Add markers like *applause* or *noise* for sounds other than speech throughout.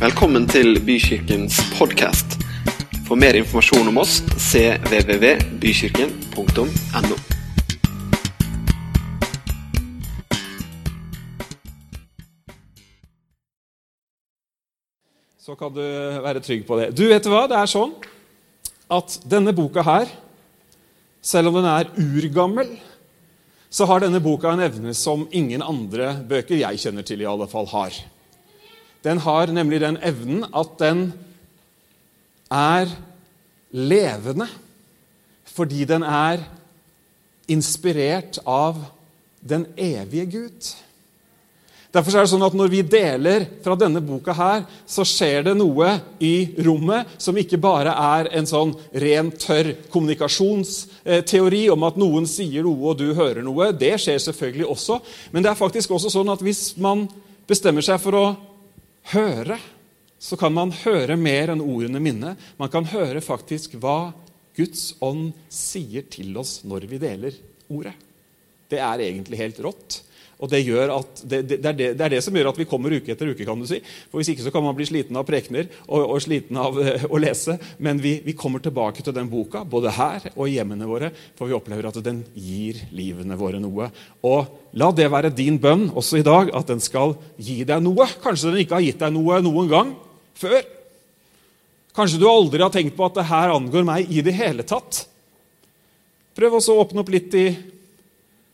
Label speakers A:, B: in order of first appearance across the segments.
A: Velkommen til Bykirkens podkast. For mer informasjon om oss cvvvbykirken.no.
B: Så kan du være trygg på det. Du vet du hva? Det er sånn at denne boka her, selv om den er urgammel, så har denne boka en evne som ingen andre bøker jeg kjenner til, i alle fall har. Den har nemlig den evnen at den er levende fordi den er inspirert av den evige Gud. Derfor er det sånn at Når vi deler fra denne boka, her, så skjer det noe i rommet som ikke bare er en sånn ren, tørr kommunikasjonsteori om at noen sier noe og du hører noe. Det skjer selvfølgelig også. Men det er faktisk også sånn at hvis man bestemmer seg for å høre, så kan man høre mer enn ordene mine. Man kan høre faktisk hva Guds ånd sier til oss når vi deler ordet. Det er egentlig helt rått. Og det, at, det, det, er det, er det, som gjør at vi kommer uke etter uke. kan du si. For Hvis ikke så kan man bli sliten av prekener og, og sliten av uh, å lese. Men vi, vi, kommer tilbake til den boka, både her og i hjemmene våre, for vi opplever at den gir livene våre noe. Og la det være din bønn også i dag, at den skal gi deg noe. Kanskje den ikke har gitt deg noe noen gang før. Kanskje du aldri har tenkt på at det her angår meg i det hele tatt. Prøv også å åpne opp litt i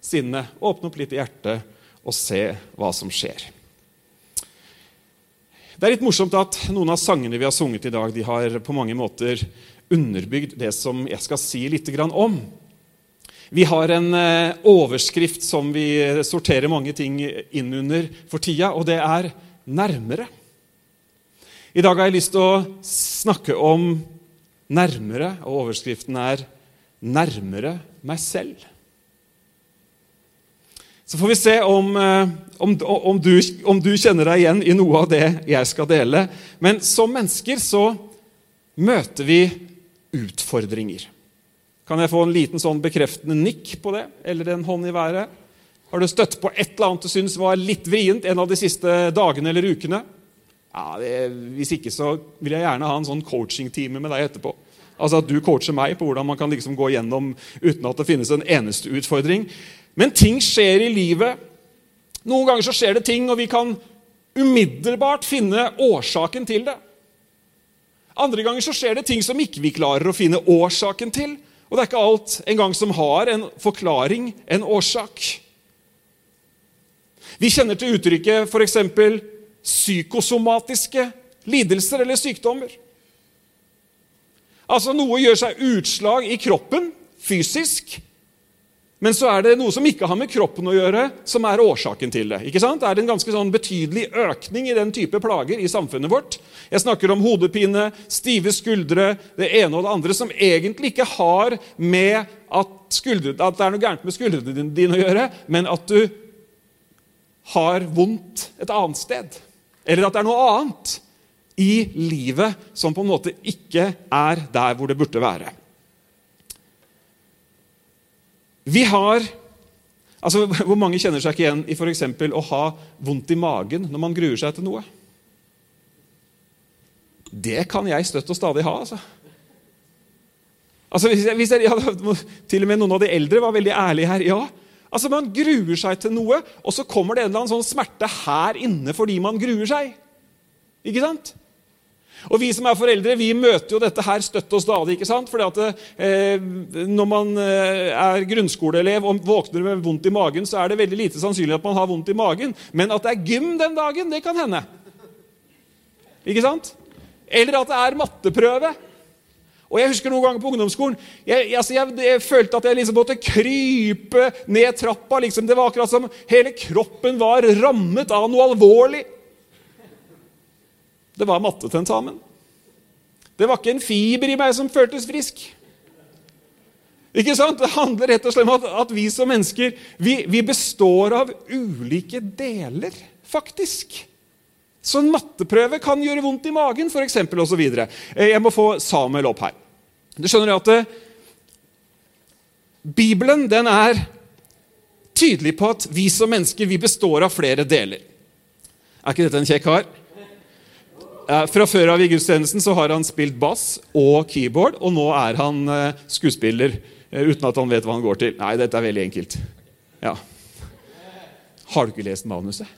B: sinnet, åpne opp litt i hjertet og se hva som skjer. Det er litt morsomt at noen av sangene vi har sunget i dag, de har på mange måter underbygd det som jeg skal si litt om. Vi har en eh, overskrift som vi sorterer mange ting inn under for tida, og det er 'nærmere'. I dag har jeg lyst til å snakke om nærmere, og overskriften er 'nærmere meg selv'. Så får vi se om, eh, om, om, du, om, du, kjenner deg igjen i noe av det jeg skal dele. Men som mennesker så møter vi utfordringer. Kan jeg få en liten sånn bekreftende nikk på det? Eller en hånd i været? Har du støtt på et eller annet du syns var litt vrient en av de siste dagene eller ukene? Ja, det, Hvis ikke så vil jeg gjerne ha en sånn coaching-time med deg etterpå. Altså At du coacher meg på hvordan man kan liksom gå gjennom uten at det finnes en eneste utfordring. Men ting skjer i livet. Noen ganger så skjer det ting, og vi kan umiddelbart finne årsaken til det. Andre ganger så skjer det ting som ikke vi klarer å finne årsaken til. Og det er ikke alt engang som har en forklaring, en årsak. Vi kjenner til uttrykket f.eks. psykosomatiske lidelser eller sykdommer. Altså Noe gjør seg utslag i kroppen fysisk, men så er det noe som ikke har med kroppen å gjøre, som er årsaken til det. Ikke sant? Det er en ganske sånn betydelig økning i den type plager i samfunnet vårt. Jeg snakker om hodepine, stive skuldre, det ene og det andre, som egentlig ikke har med at, skuldre, at det er noe gærent med skuldrene dine å gjøre, men at du har vondt et annet sted. Eller at det er noe annet i livet som på en måte ikke er der hvor det burde være. Vi har altså *laughs* Hvor mange kjenner seg ikke igjen i for å ha vondt i magen når man gruer seg til noe? Det kan jeg støtt og stadig ha. altså. Altså, hvis jeg, hvis jeg, ja, til og med noen av de eldre var veldig ærlige her. ja, altså Man gruer seg til noe, og så kommer det en eller annen sånn smerte her inne fordi man gruer seg. Ikke sant? Og Vi som er foreldre, vi møter jo dette her støtt og stadig. ikke sant? Fordi at eh, Når man eh, er grunnskoleelev og våkner med vondt i magen, så er det veldig lite sannsynlig at man har vondt i magen. Men at det er gym den dagen, det kan hende. Ikke sant? Eller at det er matteprøve. Og Jeg husker noen ganger på ungdomsskolen jeg, jeg, jeg, jeg følte at jeg liksom måtte krype ned trappa. Liksom. Det var akkurat som hele kroppen var rammet av noe alvorlig. Det var mattetentamen. Det var ikke en fiber i meg som føltes frisk. Ikke sant? Det handler rett og slett om at, at vi som mennesker vi, vi, består av ulike deler, faktisk. Så en matteprøve kan gjøre vondt i magen, f.eks. osv. Eh, jeg må få Samuel opp her. Du skjønner at det, eh, Bibelen den er tydelig på at vi som mennesker vi består av flere deler. Er ikke dette en kjekk kar? Fra før av i gudstjenesten så har han spilt bass og keyboard, og nå er han eh, skuespiller eh, uten at han vet hva han går til. Nei, dette er veldig enkelt. Ja. Har du ikke lest manuset?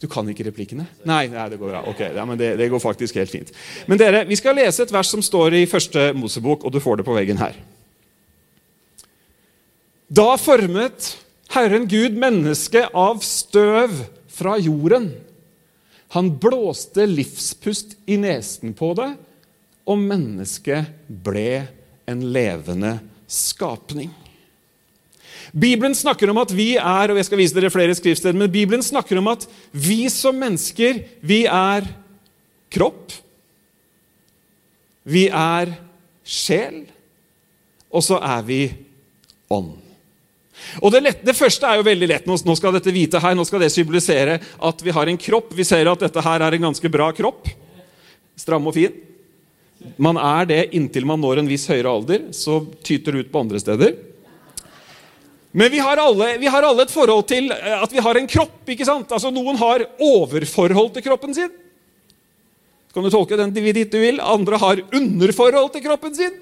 B: Du kan ikke replikkene? Nei, nei det går bra. Ok, ja, men det, det, går faktisk helt fint. Men dere, Vi skal lese et vers som står i første Mosebok, og du får det på veggen her. Da formet Herren Gud mennesket av støv fra jorden. Han blåste livspust i nesen på det, og mennesket ble en levende skapning. Bibelen snakker om at vi er og jeg skal vise dere flere skriftsteder, men Bibelen snakker om at vi som mennesker, vi er kropp. Vi er sjel. Og så er vi ånd. Og det, lett, det, første er jo veldig lett. Nå skal dette vite her, nå skal det symbolisere at vi har en kropp. Vi ser at dette her er en ganske bra kropp. Stram og fin. Man er det inntil man når en viss høyere alder. Så tyter det ut på andre steder. Men vi har, alle, vi har, alle, et forhold til eh, at vi har en kropp. ikke sant? Altså Noen har overforhold til kroppen sin. Kan du tolke den dit du vil? Andre har underforhold til kroppen sin.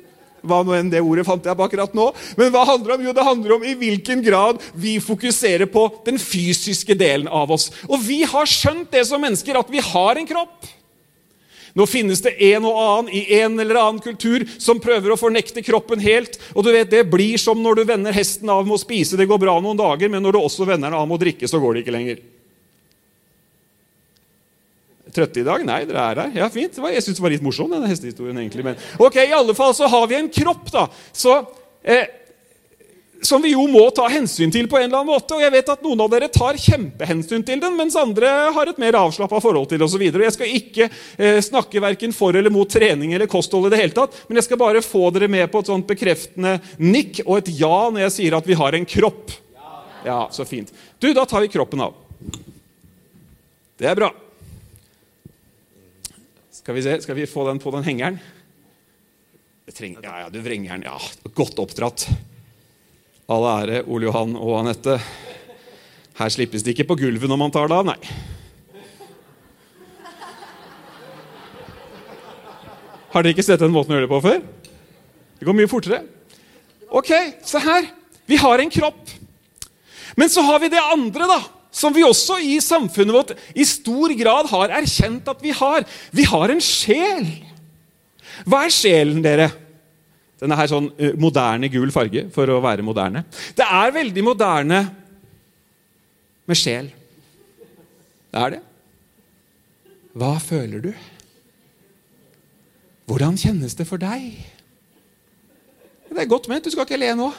B: Hva nå enn det ordet fant jeg på akkurat nå. Men hva handler det om? Jo, det handler om i hvilken grad vi fokuserer på den fysiske delen av oss. Og vi har skjønt det som mennesker, at vi har en kropp. Nå finnes det en og annen i en eller annen kultur som prøver å fornekte kroppen helt. Og du vet, Det blir som når du vender hesten av med å spise. Det går bra noen dager, men når du også vender den av med å drikke, så går det ikke lenger. Trøtte i dag? Nei, dere er her. Ja, fint. Jeg syns det var litt morsom, denne hestehistorien. egentlig. Men ok, i alle fall så har vi en kropp, da. Så... Eh, som vi jo må ta hensyn til på en eller annen måte. Og jeg vet at Noen av dere tar kjempehensyn til den, mens andre har et mer avslappa forhold til osv. Jeg skal ikke eh, snakke verken for eller mot trening eller kosthold, i det hele tatt, men jeg skal bare få dere med på et sånt bekreftende nikk og et ja når jeg sier at vi har en kropp. Ja, så fint. Du, Da tar vi kroppen av. Det er bra. Skal vi se, skal vi få den på den hengeren? Trenger, ja, ja, du vrenger den. Ja, godt oppdratt. All ære, Ole Johan og Anette. Her slippes det ikke på gulvet når man tar det av, nei. Har dere ikke sett den måten å gjøre det på før? Det går mye fortere. Ok, se her. Vi har en kropp. Men så har vi det andre, da. Som vi også i samfunnet vårt i stor grad har erkjent at vi har. Vi har en sjel. Hva er sjelen, dere? Denne her sånn uh, moderne gul farge for å være moderne. Det er veldig moderne med sjel. Det er det. Hva føler du? Hvordan kjennes det for deg? Det er godt ment. Du skal ikke le nå.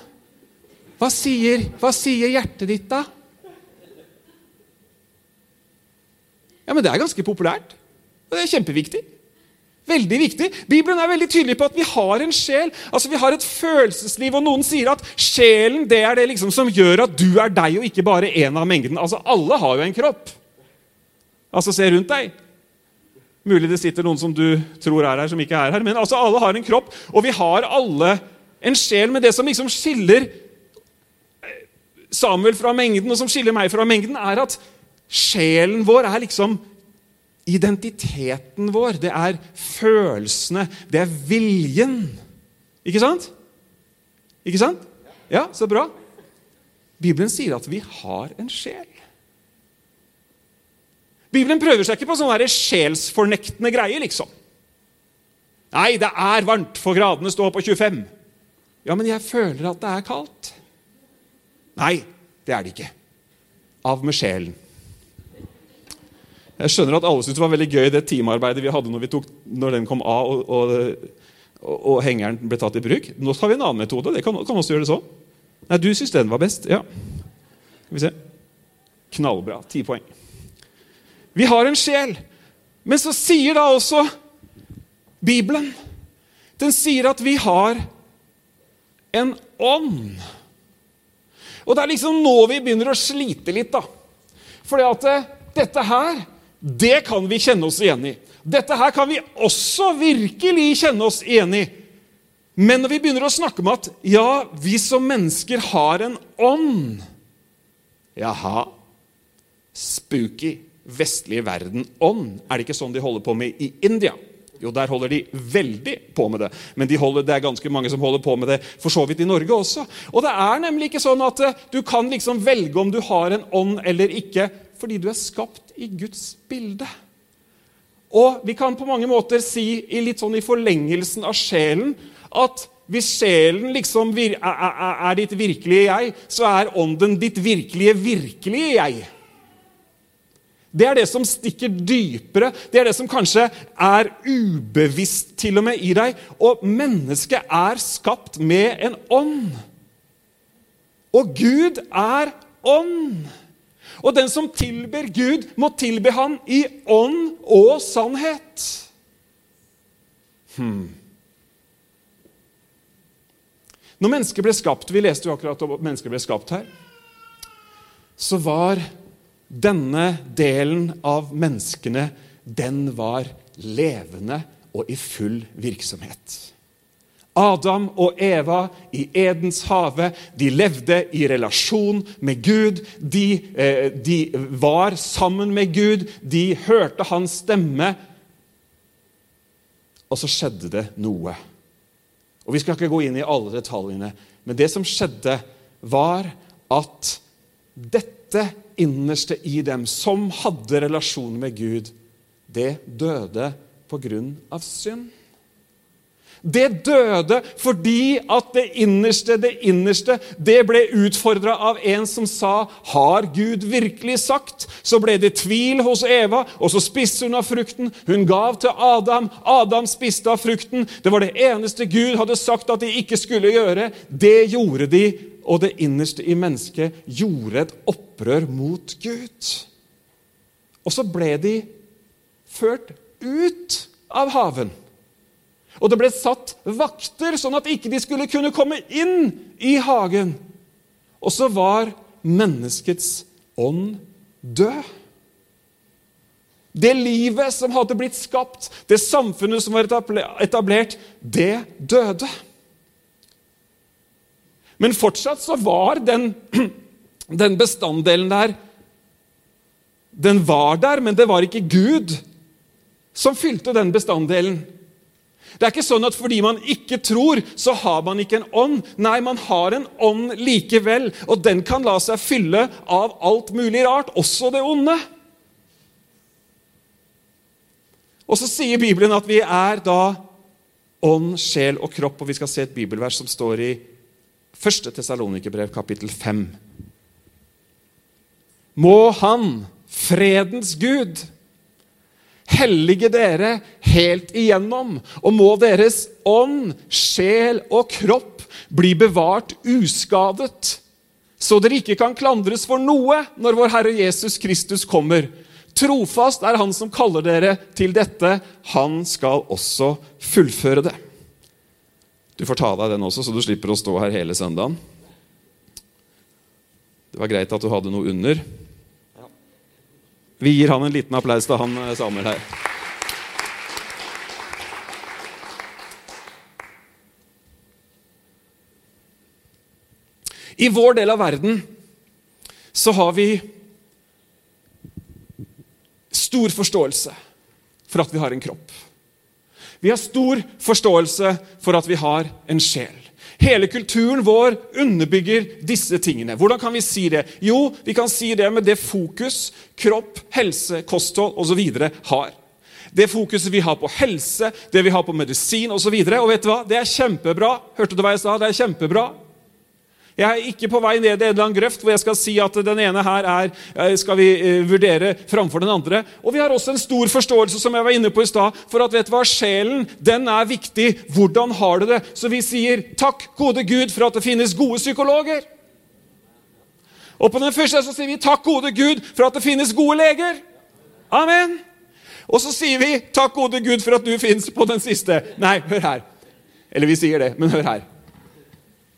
B: Hva sier, hva sier hjertet ditt, da? Ja, men Det er ganske populært. Og det er kjempeviktig. Veldig viktig. Bibelen er veldig tydelig på at vi har en sjel. Altså Vi har et følelsesliv, og noen sier at sjelen det er det liksom som gjør at du er deg, og ikke bare en av mengden. Altså Alle har jo en kropp. Altså Se rundt deg. Mulig det sitter noen som du tror er her, som ikke er her. Men altså alle har en kropp, og vi har alle en sjel. Men det som liksom skiller Samuel fra mengden, og som skiller meg fra mengden, er at sjelen vår er liksom identiteten vår, det er følelsene, det er viljen. Ikke sant? Ikke sant? Ja, så bra. Bibelen sier at vi har en sjel. Bibelen prøver seg ikke på sånne sjelsfornektende greier, liksom. Nei, det er varmt, for gradene står på 25. Ja, men jeg føler at det er kaldt. Nei, det er det ikke. Av med sjelen. Jeg skjønner at alle syntes det var veldig gøy det teamarbeidet vi hadde når, vi tok, når den kom av og, og, og, og, hengeren ble tatt i bruk. Nå tar vi en annen metode. Det kan, kan også gjøre det sånn. Nei, du syns den var best. Ja. Skal vi se. Knallbra. Ti poeng. Vi har en sjel. Men så sier da også Bibelen Den sier at vi har en ånd. Og det er liksom nå vi begynner å slite litt, da. Fordi at eh, dette her det kan vi kjenne oss igjen i. Dette her kan vi også virkelig kjenne oss igjen i. Men når vi begynner å snakke om at ja, vi som mennesker har en ånd Jaha. Spooky. vestlige verden ånd. Er det ikke sånn de holder på med i India? Jo, der holder de veldig på med det. Men de holder, det er ganske mange som holder på med det for så vidt i Norge også. Og det er nemlig ikke sånn at eh, du kan liksom velge om du har en ånd eller ikke, fordi du er skapt i Guds bilde. Og vi kan på mange måter si i litt sånn i forlengelsen av sjelen at hvis sjelen liksom er ditt virkelige jeg, så er ånden ditt virkelige, virkelige jeg. Det er det som stikker dypere, det er det som kanskje er ubevisst til og med i deg. Og mennesket er skapt med en ånd. Og Gud er ånd. Og den som tilber Gud, må tilbe Han i ånd og sannhet. Hmm. Når mennesket ble skapt Vi leste jo akkurat om at mennesket ble skapt her. Så var denne delen av menneskene den var levende og i full virksomhet. Adam og Eva i Edens hage de levde i relasjon med Gud. De, eh, de var sammen med Gud, de hørte hans stemme. Og så skjedde det noe. Og Vi skal ikke gå inn i alle detaljene, men det som skjedde, var at dette innerste i dem, som hadde relasjon med Gud, det døde på grunn av synd. Det døde fordi at det innerste, det innerste, det ble utfordra av en som sa 'Har Gud virkelig sagt?' Så ble det tvil hos Eva, og så spiste hun av frukten. Hun gav til Adam. Adam spiste av frukten. Det var det eneste Gud hadde sagt at de ikke skulle gjøre. Det gjorde de, og det innerste i mennesket gjorde et opprør mot Gud. Og så ble de ført ut av haven. Og det ble satt vakter, sånn at ikke de skulle kunne komme inn i hagen. Og så var menneskets ånd død. Det livet som hadde blitt skapt, det samfunnet som var etablert, det døde. Men fortsatt så var den, *clears throat* den bestanddelen der Den var der, men det var ikke Gud som fylte den bestanddelen. Det er ikke sånn at fordi man ikke tror, så har man ikke en ånd. Nei, man har en ånd likevel, og den kan la seg fylle av alt mulig rart, også det onde. Og så sier Bibelen at vi er da ånd, sjel og kropp, og vi skal se et bibelvers som står i 1. Tesalonikerbrev, kapittel 5. Må Han, fredens Gud, hellige dere helt igjennom, og må deres ånd, sjel og kropp bli bevart uskadet, så dere ikke kan klandres for noe når vår Herre Jesus Kristus kommer. Trofast er Han som kaller dere til dette. Han skal også fullføre det. Du får ta av deg den også, så du slipper å stå her hele søndagen. Det var greit at du hadde noe under. Vi gir han en liten applaus til han eh, Samuel her. I vår del av verden så har vi stor forståelse for at vi har en kropp. Vi har stor forståelse for at vi har en sjel. Hele kulturen vår underbygger disse tingene. Hvordan kan vi si det? Jo, vi kan si det med det fokus kropp, helse, kosthold osv. har. Det fokuset vi har på helse, det vi har på medisin osv. Og, så og vet du hva? Det er kjempebra. Hørte du hva jeg sa? Det er kjempebra. Jeg er ikke på vei ned i en eller annen grøft hvor jeg skal si at den ene her er, eh, skal vi eh, vurdere framfor den andre. Og vi har også en stor forståelse som jeg var inne på i sted, for at vet du hva, sjelen den er viktig. Hvordan har du det? Så vi sier takk, gode Gud, for at det finnes gode psykologer. Og på den første så sier vi takk, gode Gud, for at det finnes gode leger. Amen. Og så sier vi takk, gode Gud, for at du fins på den siste. Nei, hør her. Eller vi sier det, men hør her.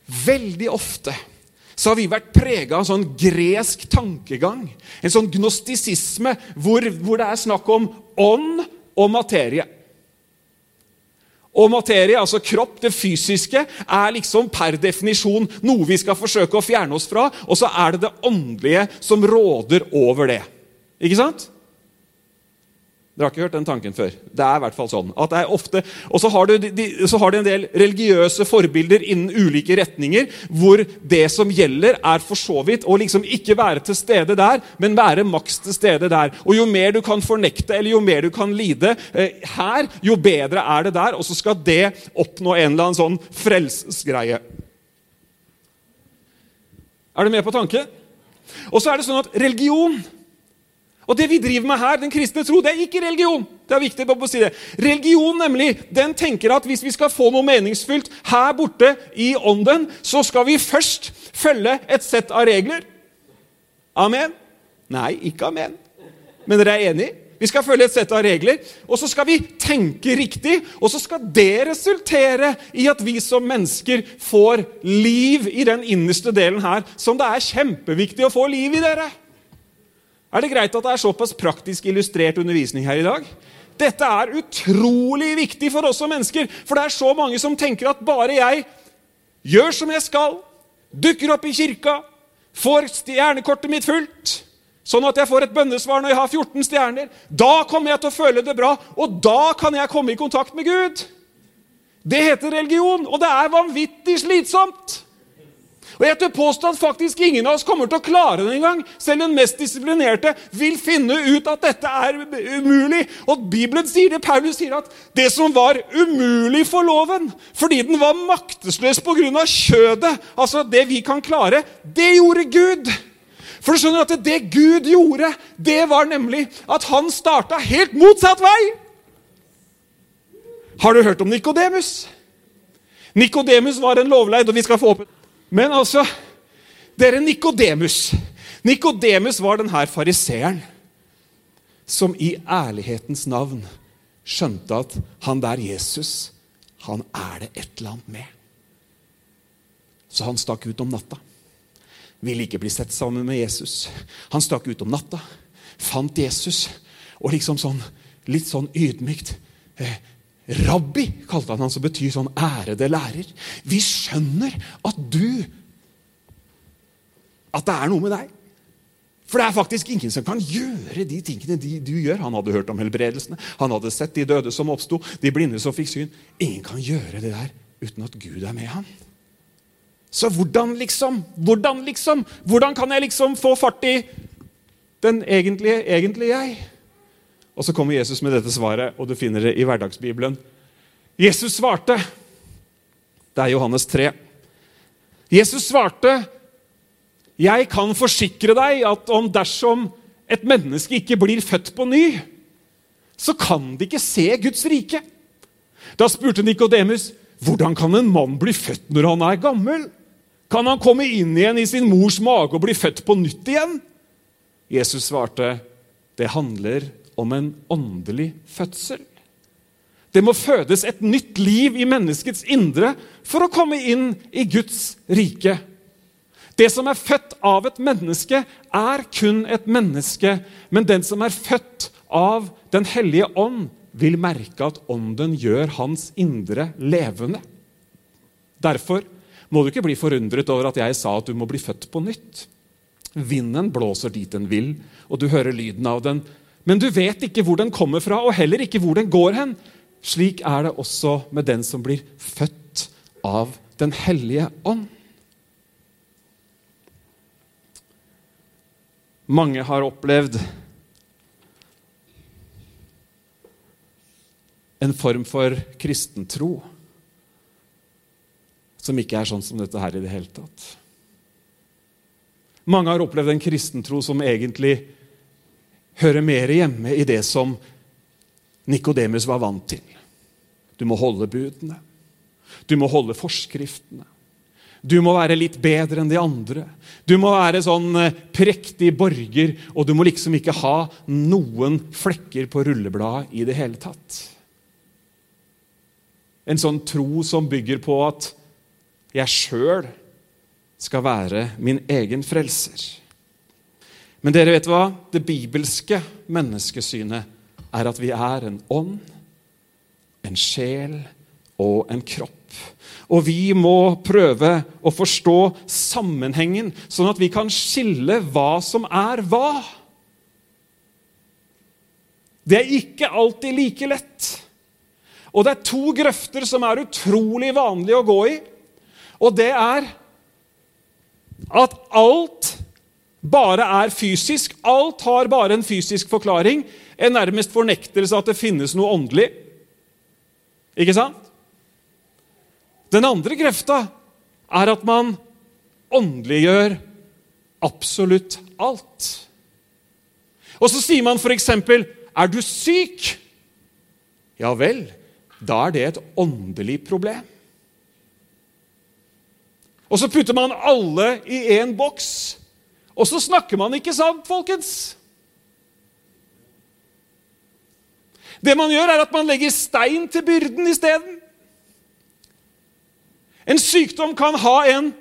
B: Veldig ofte så har vi vært prega av sånn gresk tankegang, en sånn gnostisisme, hvor, hvor det er snakk om ånd og materie. Og materie, altså kropp, det fysiske, er liksom per definisjon noe vi skal forsøke å fjerne oss fra, og så er det det åndelige som råder over det. Ikke sant? Dere har ikke hørt den tanken før. Det er i hvert fall sånn. at det er ofte, Og så har, du, de, så har du en del religiøse forbilder innen ulike retninger, hvor det som gjelder, er for så vidt å liksom ikke være til stede der, men være maks til stede der. Og Jo mer du kan fornekte eller jo mer du kan lide eh, her, jo bedre er det der. Og så skal det oppnå en eller annen sånn frelsesgreie. Er du med på tanken? Og så er det sånn at religion og det vi driver med her, den kristne tro, det er ikke religion. Det er viktig å si det. Religion nemlig, den tenker at hvis vi skal få noe meningsfylt her borte i ånden, så skal vi først følge et sett av regler. Amen? Nei, ikke amen. Men dere er enige? Vi skal følge et sett av regler, og så skal vi tenke riktig. Og så skal det resultere i at vi som mennesker får liv i den innerste delen her, som det er kjempeviktig å få liv i, dere. Er det greit at det er såpass praktisk illustrert undervisning her i dag? Dette er utrolig viktig for oss som mennesker, for det er så mange som tenker at bare jeg gjør som jeg skal, dukker opp i kirka, får stjernekortet mitt fullt, sånn at jeg får et bønnesvar når jeg har 14 stjerner, da kommer jeg til å føle det bra, og da kan jeg komme i kontakt med Gud. Det heter religion, og det er vanvittig slitsomt. Og jeg tør påstå at faktisk ingen av oss kommer til å klare det engang. Selv den mest disiplinerte vil finne ut at dette er umulig. Og Bibelen sier det, Paulus sier at det som var umulig for loven, fordi den var maktesløs pga. kjødet, altså det vi kan klare, det gjorde Gud. For du skjønner at det Gud gjorde, det var nemlig at han starta helt motsatt vei. Har du hørt om Nikodemus? Nikodemus var en lovleid, og vi skal få opp men altså Dere Nikodemus. Nikodemus var denne fariseeren som i ærlighetens navn skjønte at han der Jesus, han er det et eller annet med. Så han stakk ut om natta. Ville ikke bli sett sammen med Jesus. Han stakk ut om natta, fant Jesus, og liksom sånn, litt sånn ydmykt eh, Rabbi kalte han han, som betyr sånn ærede lærer. Vi skjønner at du At det er noe med deg. For det er faktisk ingen som kan gjøre de tingene de, du gjør. Han hadde hørt om helbredelsene, han hadde sett de døde som oppsto, de blinde som fikk syn. Ingen kan gjøre det der uten at Gud er med han. Så hvordan liksom? Hvordan liksom? Hvordan kan jeg liksom få fart i den egentlige, egentlige jeg? Og så kommer Jesus med dette svaret, og du finner det i hverdagsbibelen. Jesus svarte Det er Johannes 3. Jesus svarte, 'Jeg kan forsikre deg at om dersom et menneske ikke blir født på ny, så kan de ikke se Guds rike.' Da spurte Nikodemus, 'Hvordan kan en mann bli født når han er gammel?' 'Kan han komme inn igjen i sin mors mage og bli født på nytt igjen?' Jesus svarte, 'Det handler om en åndelig fødsel. Det må fødes et nytt liv i menneskets indre for å komme inn i Guds rike. Det som er født av et menneske, er kun et menneske. Men den som er født av Den hellige ånd, vil merke at ånden gjør hans indre levende. Derfor må du ikke bli forundret over at jeg sa at du må bli født på nytt. Vinden blåser dit den vil, og du hører lyden av den, men du vet ikke hvor den kommer fra, og heller ikke hvor den går hen. Slik er det også med den som blir født av Den hellige ånd. Mange har opplevd en form for kristentro som ikke er sånn som dette her i det hele tatt. Mange har opplevd en kristentro som egentlig hører mer hjemme i det som Nikodemus var vant til. Du må holde budene. Du må holde forskriftene. Du må være litt bedre enn de andre. Du må være sånn eh, prektig borger, og du må liksom ikke ha noen flekker på rullebladet i det hele tatt. En sånn tro som bygger på at jeg sjøl skal være min egen frelser. Men dere vet hva? Det bibelske menneskesynet er at vi er en ånd, en sjel og en kropp. Og vi må prøve å forstå sammenhengen, sånn at vi kan skille hva som er hva. Det er ikke alltid like lett. Og det er to grøfter som er utrolig vanlige å gå i. Og det er at alt bare er fysisk. Alt har bare en fysisk forklaring. En nærmest fornektelse av at det finnes noe åndelig. Ikke sant? Den andre krefta er at man åndeliggjør absolutt alt. Og så sier man f.eks.: Er du syk? Ja vel, da er det et åndelig problem. Og så putter man alle i én boks. Og så snakker man ikke sant, folkens. Det man gjør, er at man legger stein til byrden isteden. En sykdom kan ha en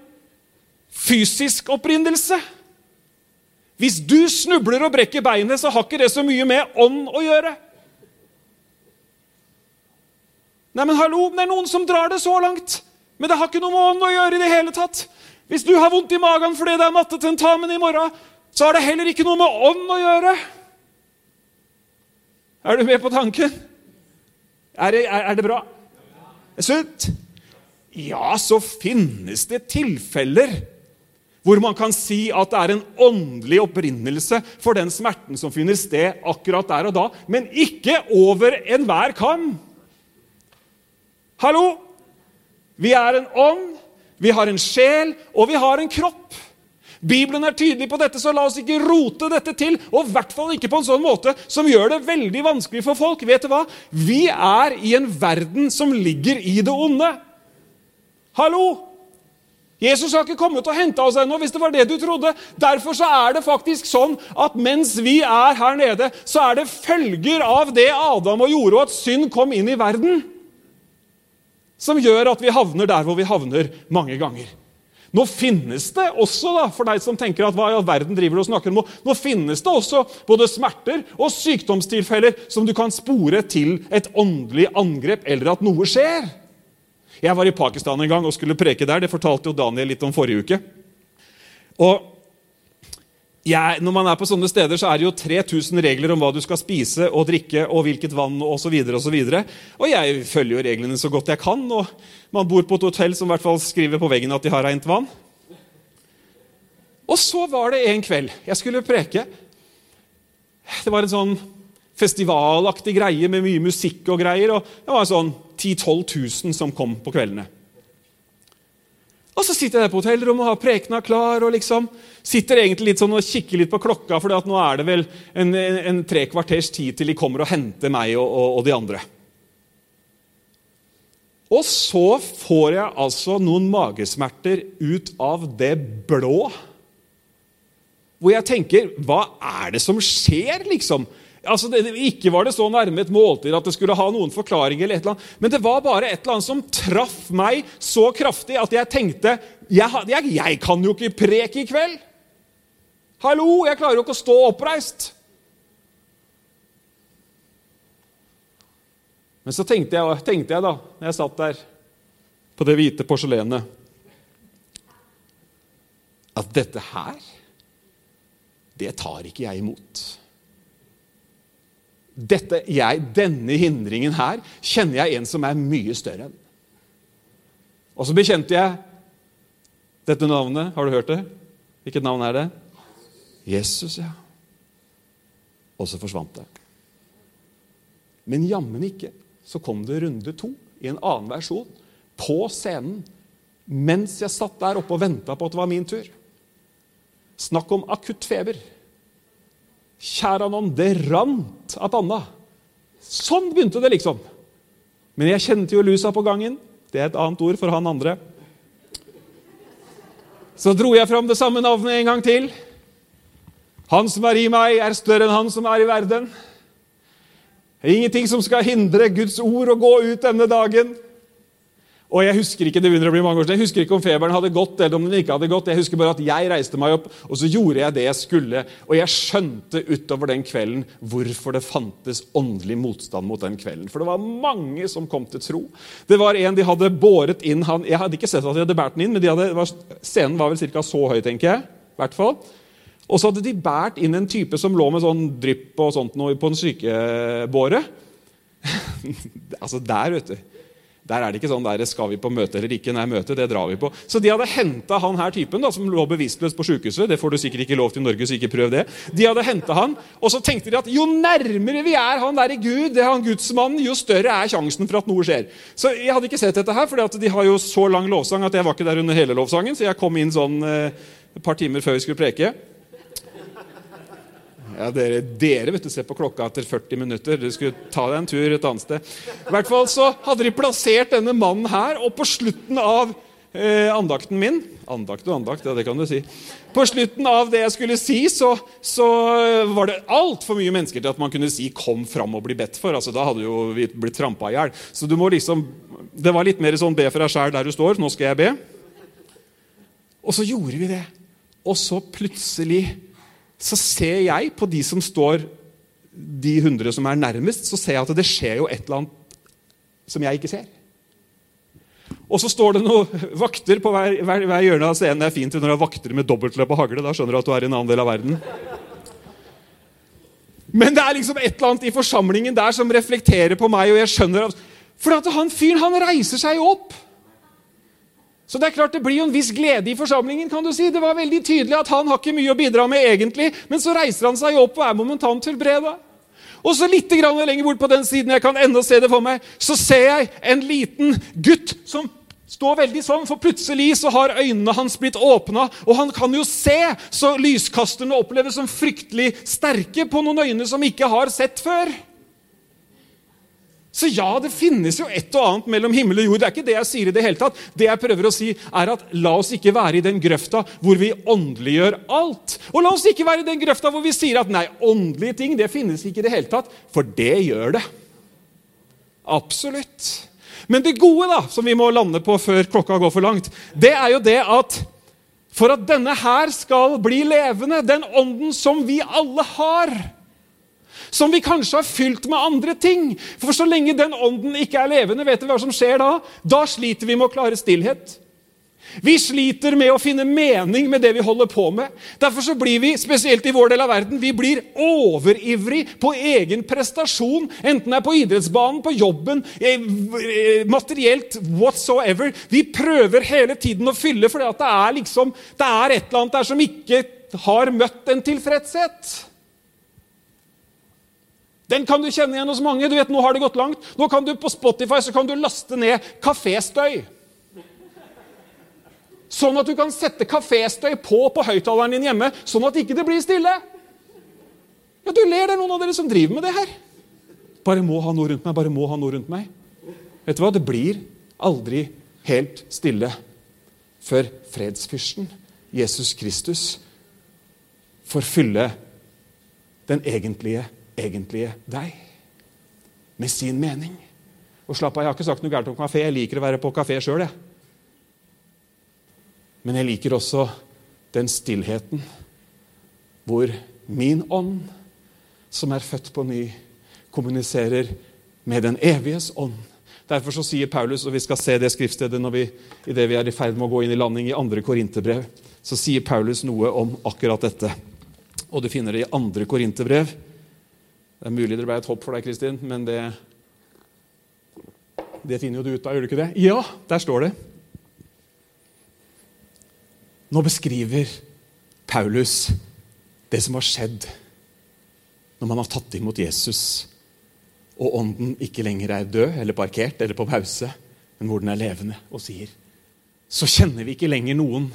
B: fysisk opprinnelse. Hvis du snubler og brekker beinet, så har ikke det så mye med ånd å gjøre. Nei, men hallo, Det er noen som drar det så langt. Men det har ikke noe med ånd å gjøre i det hele tatt. Hvis du har vondt i magen fordi det er mattetentamen i morgen, så har det heller ikke noe med ånd å gjøre. Er du med på tanken? Er det, er, er det bra? Sunt? Ja, så finnes det tilfeller hvor man kan si at det er en åndelig opprinnelse for den smerten som finner sted akkurat der og da, men ikke over enhver kam. Hallo? Vi er en ånd, vi har en sjel, og vi har en kropp. Bibelen er tydelig på dette, så la oss ikke rote dette til. Og i hvert fall ikke på en sånn måte som gjør det veldig vanskelig for folk. Vet du hva? Vi er i en verden som ligger i det onde. Hallo! Jesus har ikke kommet og henta oss ennå, hvis det var det du trodde. Derfor så er det faktisk sånn at mens vi er her nede, så er det følger av det Adam og gjorde, og at synd kom inn i verden, som gjør at vi havner der hvor vi havner mange ganger. Nå finnes det også, da, for deg som tenker at hva i all verden driver du og snakker om, nå finnes det også både smerter og sykdomstilfeller som du kan spore til et åndelig angrep, eller at noe skjer. Jeg var i Pakistan en gang og skulle preke der. Det fortalte jo Daniel litt om forrige uke. Og jeg, når man er på sånne steder, så er det jo 3000 regler om hva du skal spise og drikke og hvilket vann. Og, så videre, og, så og jeg følger jo reglene så godt jeg kan. og Man bor på et hotell som i hvert fall skriver på veggen at de har rent vann. Og så var det en kveld jeg skulle preke. Det var en sånn festivalaktig greie med mye musikk og greier. og Det var sånn 10 000-12 000 som kom på kveldene. Og så sitter jeg der på hotellrommet og har prekena klar. og liksom Sitter egentlig litt sånn og kikker litt på klokka, for nå er det vel en, en, en, tre kvarters tid til de kommer og henter meg og, og, og de andre. Og så får jeg altså noen magesmerter ut av det blå. Hvor jeg tenker Hva er det som skjer, liksom? Altså, det, Ikke var det så nærme et måltid at det skulle ha noen forklaring, eller et eller annet, men det var bare et eller annet som traff meg så kraftig at jeg tenkte jeg, jeg, jeg kan jo ikke preke i kveld! Hallo, jeg klarer jo ikke å stå oppreist! Men så tenkte jeg, tenkte jeg da, når jeg satt der på det hvite porselenet, at dette her, det tar ikke jeg imot dette, jeg, denne hindringen her kjenner jeg en som er mye større enn. Og så bekjente jeg dette navnet. Har du hørt det? Hvilket navn er det? Jesus, ja. Og så forsvant det. Men jammen ikke så kom det runde to i en annen versjon på scenen mens jeg satt der oppe og venta på at det var min tur. Snakk om akutt feber. Kjære noen, det rant av panna. Sånn begynte det, liksom. Men jeg kjente jo lusa på gangen. Det er et annet ord for han andre. Så dro jeg fram det samme navnet en gang til. Han som er i meg, er større enn han som er i verden. Det er ingenting som skal hindre Guds ord å gå ut denne dagen. Og Jeg husker ikke det begynner å bli mange år siden, jeg husker ikke om feberen hadde gått eller om den ikke hadde gått. Jeg husker bare at jeg reiste meg opp, og så gjorde jeg det jeg skulle. Og jeg skjønte utover den kvelden hvorfor det fantes åndelig motstand mot den kvelden. For det var mange som kom til tro. Det var en de hadde båret inn han, Jeg hadde ikke sett at de hadde båret den inn, men hadde, var, scenen var vel ca. så høy, tenker jeg. Hvert fall. Og så hadde de båret inn en type som lå med sånn drypp og sånt noe på en sykebåre. *laughs* altså der, vet du. Der er det ikke sånn der, skal vi på møte eller ikke. Nei, møte, det drar vi på. Så de hadde henta han her typen da, som lå bevisstløs på sykehuset. Det får du sikkert ikke lov til i Norge, så ikke prøv det. De hadde hentet han, Og så tenkte de at jo nærmere vi er han der i Gud, det er han gudsmannen, jo større er sjansen for at noe skjer. Så jeg hadde ikke sett dette her, for de har jo så lang lovsang at jeg var ikke der under hele lovsangen. Så jeg kom inn sånn eh, par timer før vi skulle preke. Ja, dere, dere vet du, ser på klokka etter 40 minutter. Du skulle ta deg en tur et annet sted. I hvert fall så hadde de plassert denne mannen her, og på slutten av eh, andakten min Andakt og andakt, ja, det kan du si. På slutten av det jeg skulle si, så, så var det altfor mye mennesker til at man kunne si 'kom fram og bli bedt for'. Altså, Da hadde jo vi blitt trampa i hjel. Så du må liksom, det var litt mer sånn 'be for deg sjæl der du står'. Nå skal jeg be. Og så gjorde vi det. Og så plutselig så ser jeg på de som står de hundre som er nærmest, så ser jeg at det skjer jo et eller annet som jeg ikke ser. Og så står det noen vakter på hver, hver, hver hjørne av scenen. Det er fint når du har vakter med dobbeltløp og hagle. Da skjønner du at du er i en annen del av verden. Men det er liksom et eller annet i forsamlingen der som reflekterer på meg. og jeg skjønner at, For at han fyren han reiser seg opp. Så det er klart det blir jo en viss glede i forsamlingen. kan du si. Det var veldig tydelig at han har ikke mye å bidra med egentlig, men så reiser han seg opp og er momentant helbreda. Og så litt lenger bort på den siden, jeg kan enda se det for meg, så ser jeg en liten gutt som står veldig sånn, for plutselig så har øynene hans blitt åpna, og han kan jo se, så lyskasterne oppleves som fryktelig sterke på noen øyne som ikke har sett før. Så ja, det finnes jo et og annet mellom himmel og jord. Det er ikke det jeg sier i det hele tatt. Det jeg prøver å si, er at la oss ikke være i den grøfta hvor vi åndeliggjør alt. Og la oss ikke være i den grøfta hvor vi sier at nei, åndelige ting det finnes ikke i det hele tatt. For det gjør det. Absolutt. Men det gode da, som vi må lande på før klokka går for langt, det er jo det at for at denne her skal bli levende, den ånden som vi alle har som vi kanskje har fylt med andre ting. For så lenge den ånden ikke er levende, vet du hva som skjer da? Da sliter vi med å klare stillhet. Vi sliter med å finne mening med det vi holder på med. Derfor så blir vi, spesielt i vår del av verden, vi blir overivrig på egen prestasjon. Enten det er på idrettsbanen, på jobben, eh, eh, materielt, whatsoever. Vi prøver hele tiden å fylle, for det er liksom, det er et eller annet der som ikke har møtt en tilfredshet. Den kan du kjenne igjen hos mange. Du vet, Nå har det gått langt. Nå kan du På Spotify så kan du laste ned kaféstøy. Sånn at du kan sette kaféstøy på på høyttaleren din hjemme, sånn at ikke det blir stille. Ja, Du ler, det er noen av dere som driver med det her. Bare må ha noe rundt meg, bare må ha noe rundt meg. Vet du hva? Det blir aldri helt stille før fredsfyrsten, Jesus Kristus, får fylle den egentlige egentlige deg. Med sin mening. Og slapp av, Jeg har ikke sagt noe gærent om kafé. Jeg liker å være på kafé sjøl. Men jeg liker også den stillheten hvor min ånd, som er født på ny, kommuniserer med den eviges ånd. Derfor så sier Paulus, og vi skal se det skriftstedet når vi, i det vi er i ferd med å gå inn i landing i andre korinterbrev, så sier Paulus noe om akkurat dette. Og du finner det i andre korinterbrev, det er mulig det ble et hopp for deg, Kristin, men det, det finner jo du ut av, gjør du ikke det? Ja, der står det. Nå beskriver Paulus det som har skjedd når man har tatt imot Jesus, og ånden ikke lenger er død eller parkert eller på pause, men hvor den er levende, og sier Så kjenner vi ikke lenger noen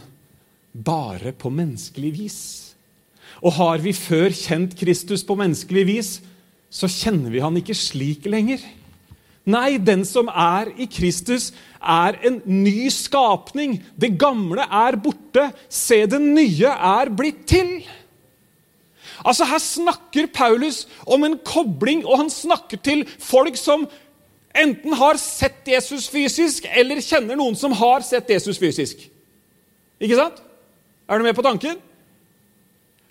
B: bare på menneskelig vis. Og har vi før kjent Kristus på menneskelig vis, så kjenner vi han ikke slik lenger. Nei, den som er i Kristus, er en ny skapning. Det gamle er borte. Se, det nye er blitt til. Altså, Her snakker Paulus om en kobling, og han snakker til folk som enten har sett Jesus fysisk, eller kjenner noen som har sett Jesus fysisk. Ikke sant? Er du med på tanken?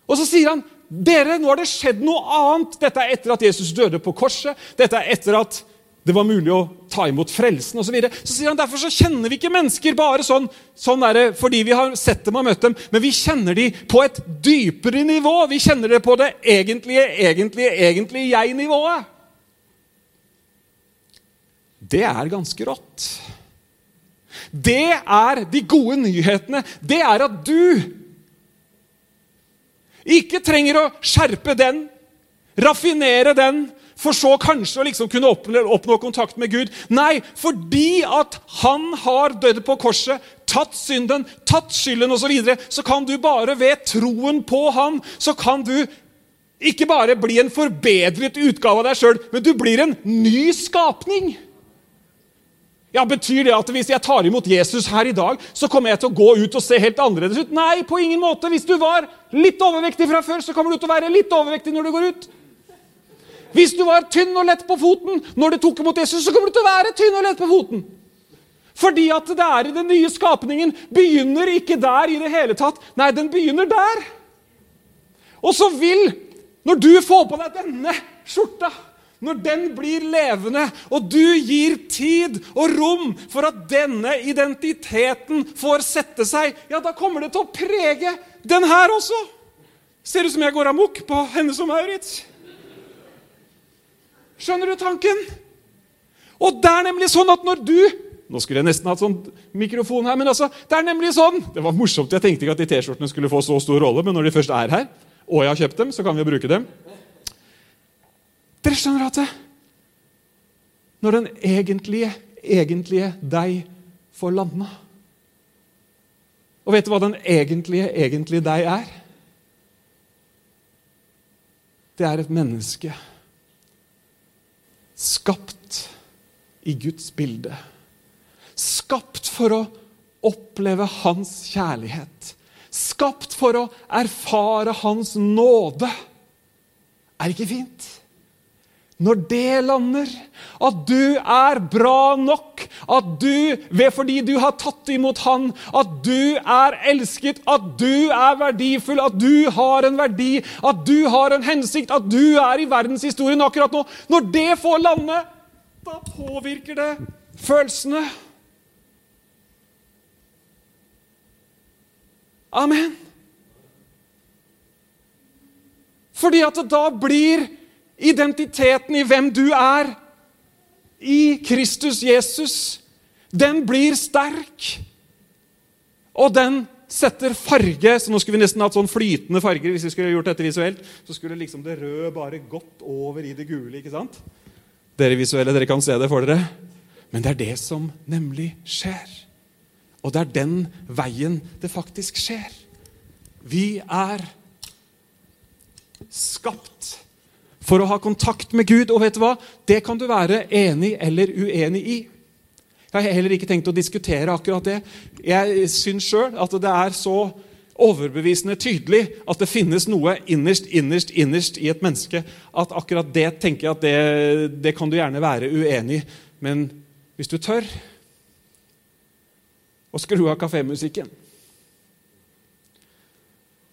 B: Og så sier han dere, nå har det skjedd noe annet. Dette er etter at Jesus døde på korset. Dette er etter at det var mulig å ta imot frelsen osv. Så, videre. så sier han derfor så kjenner vi ikke mennesker bare sånn, sånn er det, fordi vi har sett dem og møtt dem, men vi kjenner dem på et dypere nivå. Vi kjenner det på det egentlige, egentlige, egentlige jeg-nivået. Det er ganske rått. Det er de gode nyhetene. Det er at du ikke trenger å skjerpe den, raffinere den, for så kanskje å liksom kunne oppnå, oppnå, kontakt med Gud. Nei, fordi at han har dødd på korset, tatt synden, tatt skylden osv., så, videre, så kan du bare ved troen på han, så kan du ikke bare bli en forbedret utgave av deg sjøl, men du blir en ny skapning. Ja, Betyr det at hvis jeg tar imot Jesus her i dag, så kommer jeg til å gå ut og se helt annerledes ut? Nei, på ingen måte. Hvis du var litt overvektig fra før, så kommer du til å være litt overvektig når du går ut. Hvis du var tynn og lett på foten når du tok imot Jesus, så kommer du til å være tynn og lett på foten. Fordi at det er i den nye skapningen begynner ikke der i det hele tatt. Nei, den begynner der. Og så vil, når du får på deg denne skjorta når den blir levende, og du gir tid og rom for at denne identiteten får sette seg, ja, da kommer det til å prege den her også. Ser ut som jeg går amok på henne som Maurits. Skjønner du tanken? Og det er nemlig sånn at når du Nå skulle jeg nesten hatt sånn mikrofon her, men altså, det er nemlig sånn Det var morsomt. Jeg tenkte ikke at de T-skjortene skulle få så stor rolle, men når de først er her, og jeg har kjøpt dem, så kan vi bruke dem. Dere skjønner at det, når den egentlige, egentlige deg får landa Og vet du hva den egentlige, egentlige deg er? Det er et menneske skapt i Guds bilde. Skapt for å oppleve hans kjærlighet. Skapt for å erfare hans nåde. Er det ikke fint? Når det lander, at du er bra nok, at du, ved fordi du har tatt imot Han, at du er elsket, at du er verdifull, at du har en verdi, at du har en hensikt, at du er i verdenshistorien akkurat nå Når det får lande, da påvirker det følelsene. Amen. Fordi at det da blir Identiteten i hvem du er i Kristus Jesus, den blir sterk. Og den setter farge så Nå skulle vi nesten hatt sånn flytende farger. hvis vi skulle gjort dette visuelt, Så skulle liksom det røde bare gått over i det gule. ikke sant? Dere visuelle, dere kan se det for dere. Men det er det som nemlig skjer. Og det er den veien det faktisk skjer. Vi er skapt for å ha kontakt med Gud. Og vet du hva? Det kan du være enig eller uenig i. Jeg har heller ikke tenkt å diskutere akkurat det. Jeg syns sjøl at det er så overbevisende tydelig at det finnes noe innerst, innerst, innerst i et menneske at akkurat det tenker jeg at det, det kan du gjerne være uenig i. Men hvis du tør å skru av kafémusikken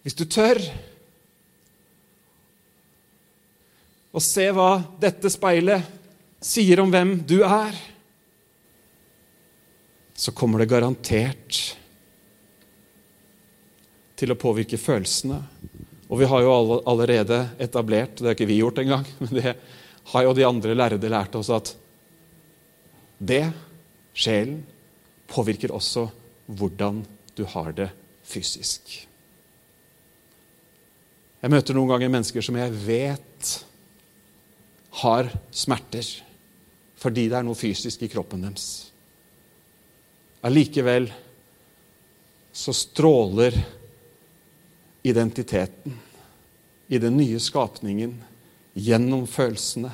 B: Hvis du tør og se hva dette speilet sier om hvem du er, så kommer det garantert til å påvirke følelsene. Og vi har jo allerede etablert Det har ikke vi gjort engang, *laughs* men det har jo de andre lærde lært oss at det, sjelen, påvirker også hvordan du har det fysisk. Jeg møter noen ganger mennesker som jeg vet har smerter fordi det er noe fysisk i kroppen deres. Allikevel så stråler identiteten i den nye skapningen gjennom følelsene,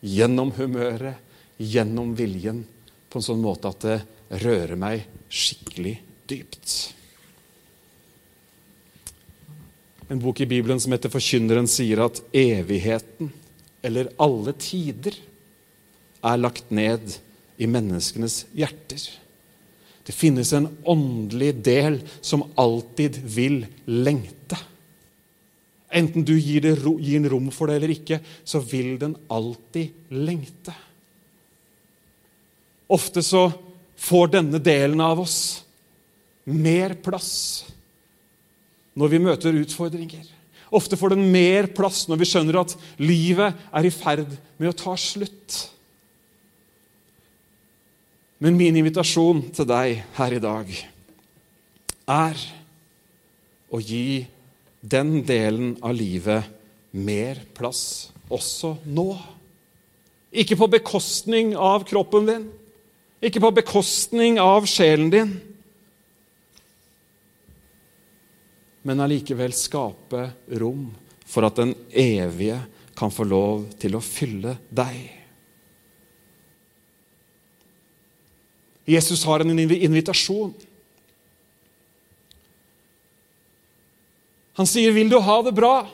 B: gjennom humøret, gjennom viljen, på en sånn måte at det rører meg skikkelig dypt. En bok i Bibelen som heter 'Forkynneren', sier at evigheten eller alle tider, er lagt ned i menneskenes hjerter. Det finnes en åndelig del som alltid vil lengte. Enten du gir, det, den rom for det eller ikke, så vil den alltid lengte. Ofte så får denne delen av oss mer plass når vi møter utfordringer. Ofte får den mer plass når vi skjønner at livet er i ferd med å ta slutt. Men min invitasjon til deg her i dag er å gi den delen av livet mer plass også nå. Ikke på bekostning av kroppen din, ikke på bekostning av sjelen din. Men allikevel skape rom for at den evige kan få lov til å fylle deg. Jesus har en invitasjon. Han sier, 'Vil du ha det bra?'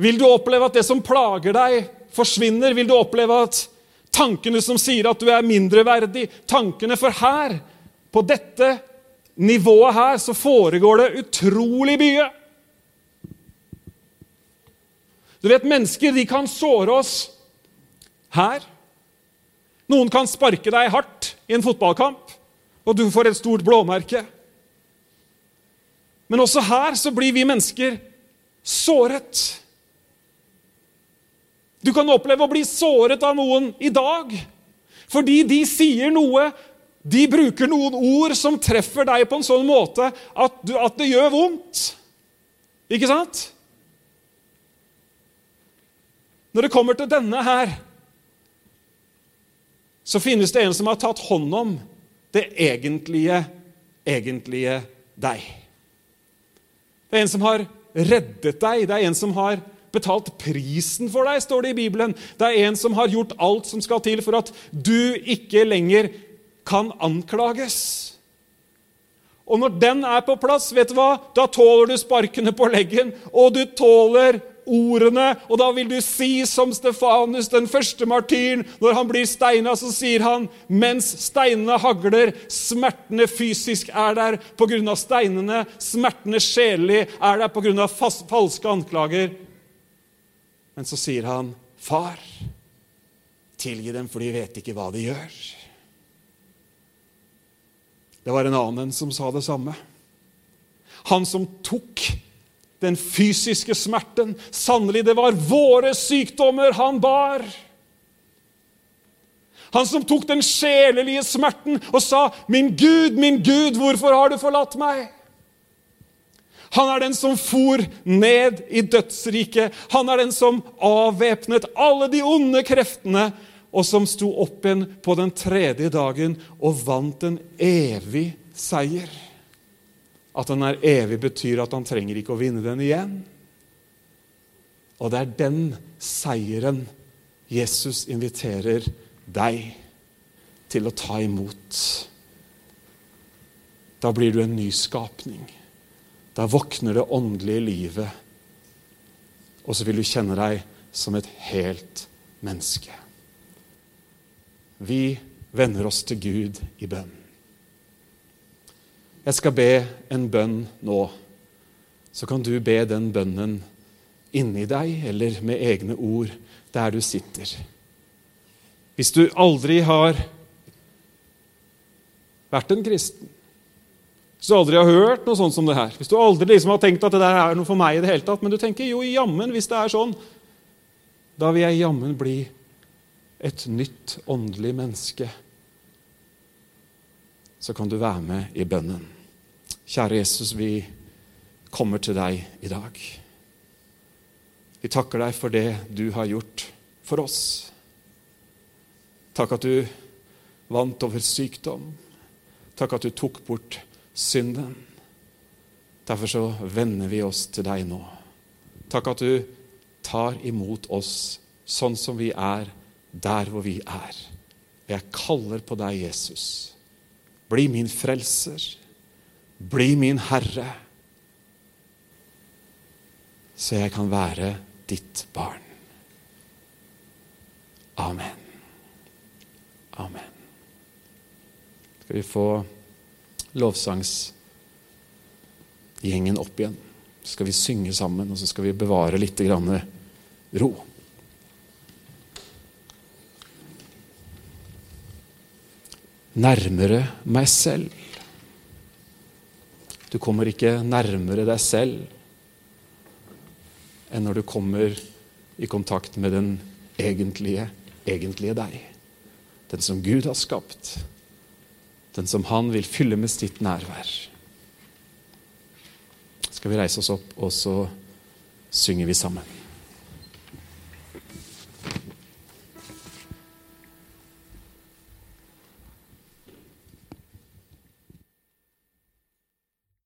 B: Vil du oppleve at det som plager deg, forsvinner? Vil du oppleve at tankene som sier at du er mindreverdig, tankene For her på dette nivået her så foregår det utrolig mye. Du vet, Mennesker de kan såre oss her. Noen kan sparke deg hardt i en fotballkamp, og du får et stort blåmerke. Men også her så blir vi mennesker såret. Du kan oppleve å bli såret av noen i dag fordi de sier noe de bruker noen ord som treffer deg på en sånn måte at, du, at det gjør vondt. Ikke sant? Når det kommer til denne her, så finnes det en som har tatt hånd om det egentlige, egentlige deg. Det er en som har reddet deg. Det er en som har betalt prisen for deg, står det i Bibelen. Det er en som har gjort alt som skal til for at du ikke lenger kan anklages. Og når den er på plass, vet du hva? da tåler du sparkene på leggen, og du tåler ordene, og da vil du si som Stefanus, den første martyren. Når han blir steina, så sier han mens steinene hagler, smertene fysisk er der pga. steinene, smertene sjelelig er der pga. falske anklager. Men så sier han, far, tilgi dem, for de vet ikke hva de gjør. Det var en annen som sa det samme. Han som tok den fysiske smerten. Sannelig, det var våre sykdommer han bar. Han som tok den sjelelige smerten og sa, 'Min Gud, min Gud, hvorfor har du forlatt meg?' Han er den som for ned i dødsriket. Han er den som avvæpnet alle de onde kreftene og som sto opp igjen på den tredje dagen og vant en evig seier. At den er evig, betyr at han trenger ikke å vinne den igjen. Og det er den seieren Jesus inviterer deg til å ta imot. Da blir du en ny skapning. Da våkner det åndelige livet. Og så vil du kjenne deg som et helt menneske. Vi vender oss til Gud i bønn. Jeg skal be en bønn nå. Så kan du be den bønnen inni deg eller med egne ord der du sitter. Hvis du aldri har vært en kristen, hvis du aldri har hørt noe sånt som det her, hvis du aldri liksom har tenkt at det der er noe for meg i det hele tatt, men du tenker jo jammen, hvis det er sånn, da vil jeg jammen bli et nytt åndelig menneske, så kan du være med i bønnen. Kjære Jesus, vi kommer til deg i dag. Vi takker deg for det du har gjort for oss. Takk at du vant over sykdom. Takk at du tok bort synden. Derfor så vender vi oss til deg nå. Takk at du tar imot oss sånn som vi er der hvor vi er. Jeg kaller på deg, Jesus. Bli min frelser. Bli min Herre. Så jeg kan være ditt barn. Amen. Amen. Skal vi få lovsangsgjengen opp igjen? Så skal vi synge sammen, og så skal vi bevare litt ro. Nærmere meg selv. Du kommer ikke nærmere deg selv enn når du kommer i kontakt med den egentlige, egentlige deg. Den som Gud har skapt. Den som Han vil fylle med sitt nærvær. Skal vi reise oss opp, og så synger vi sammen.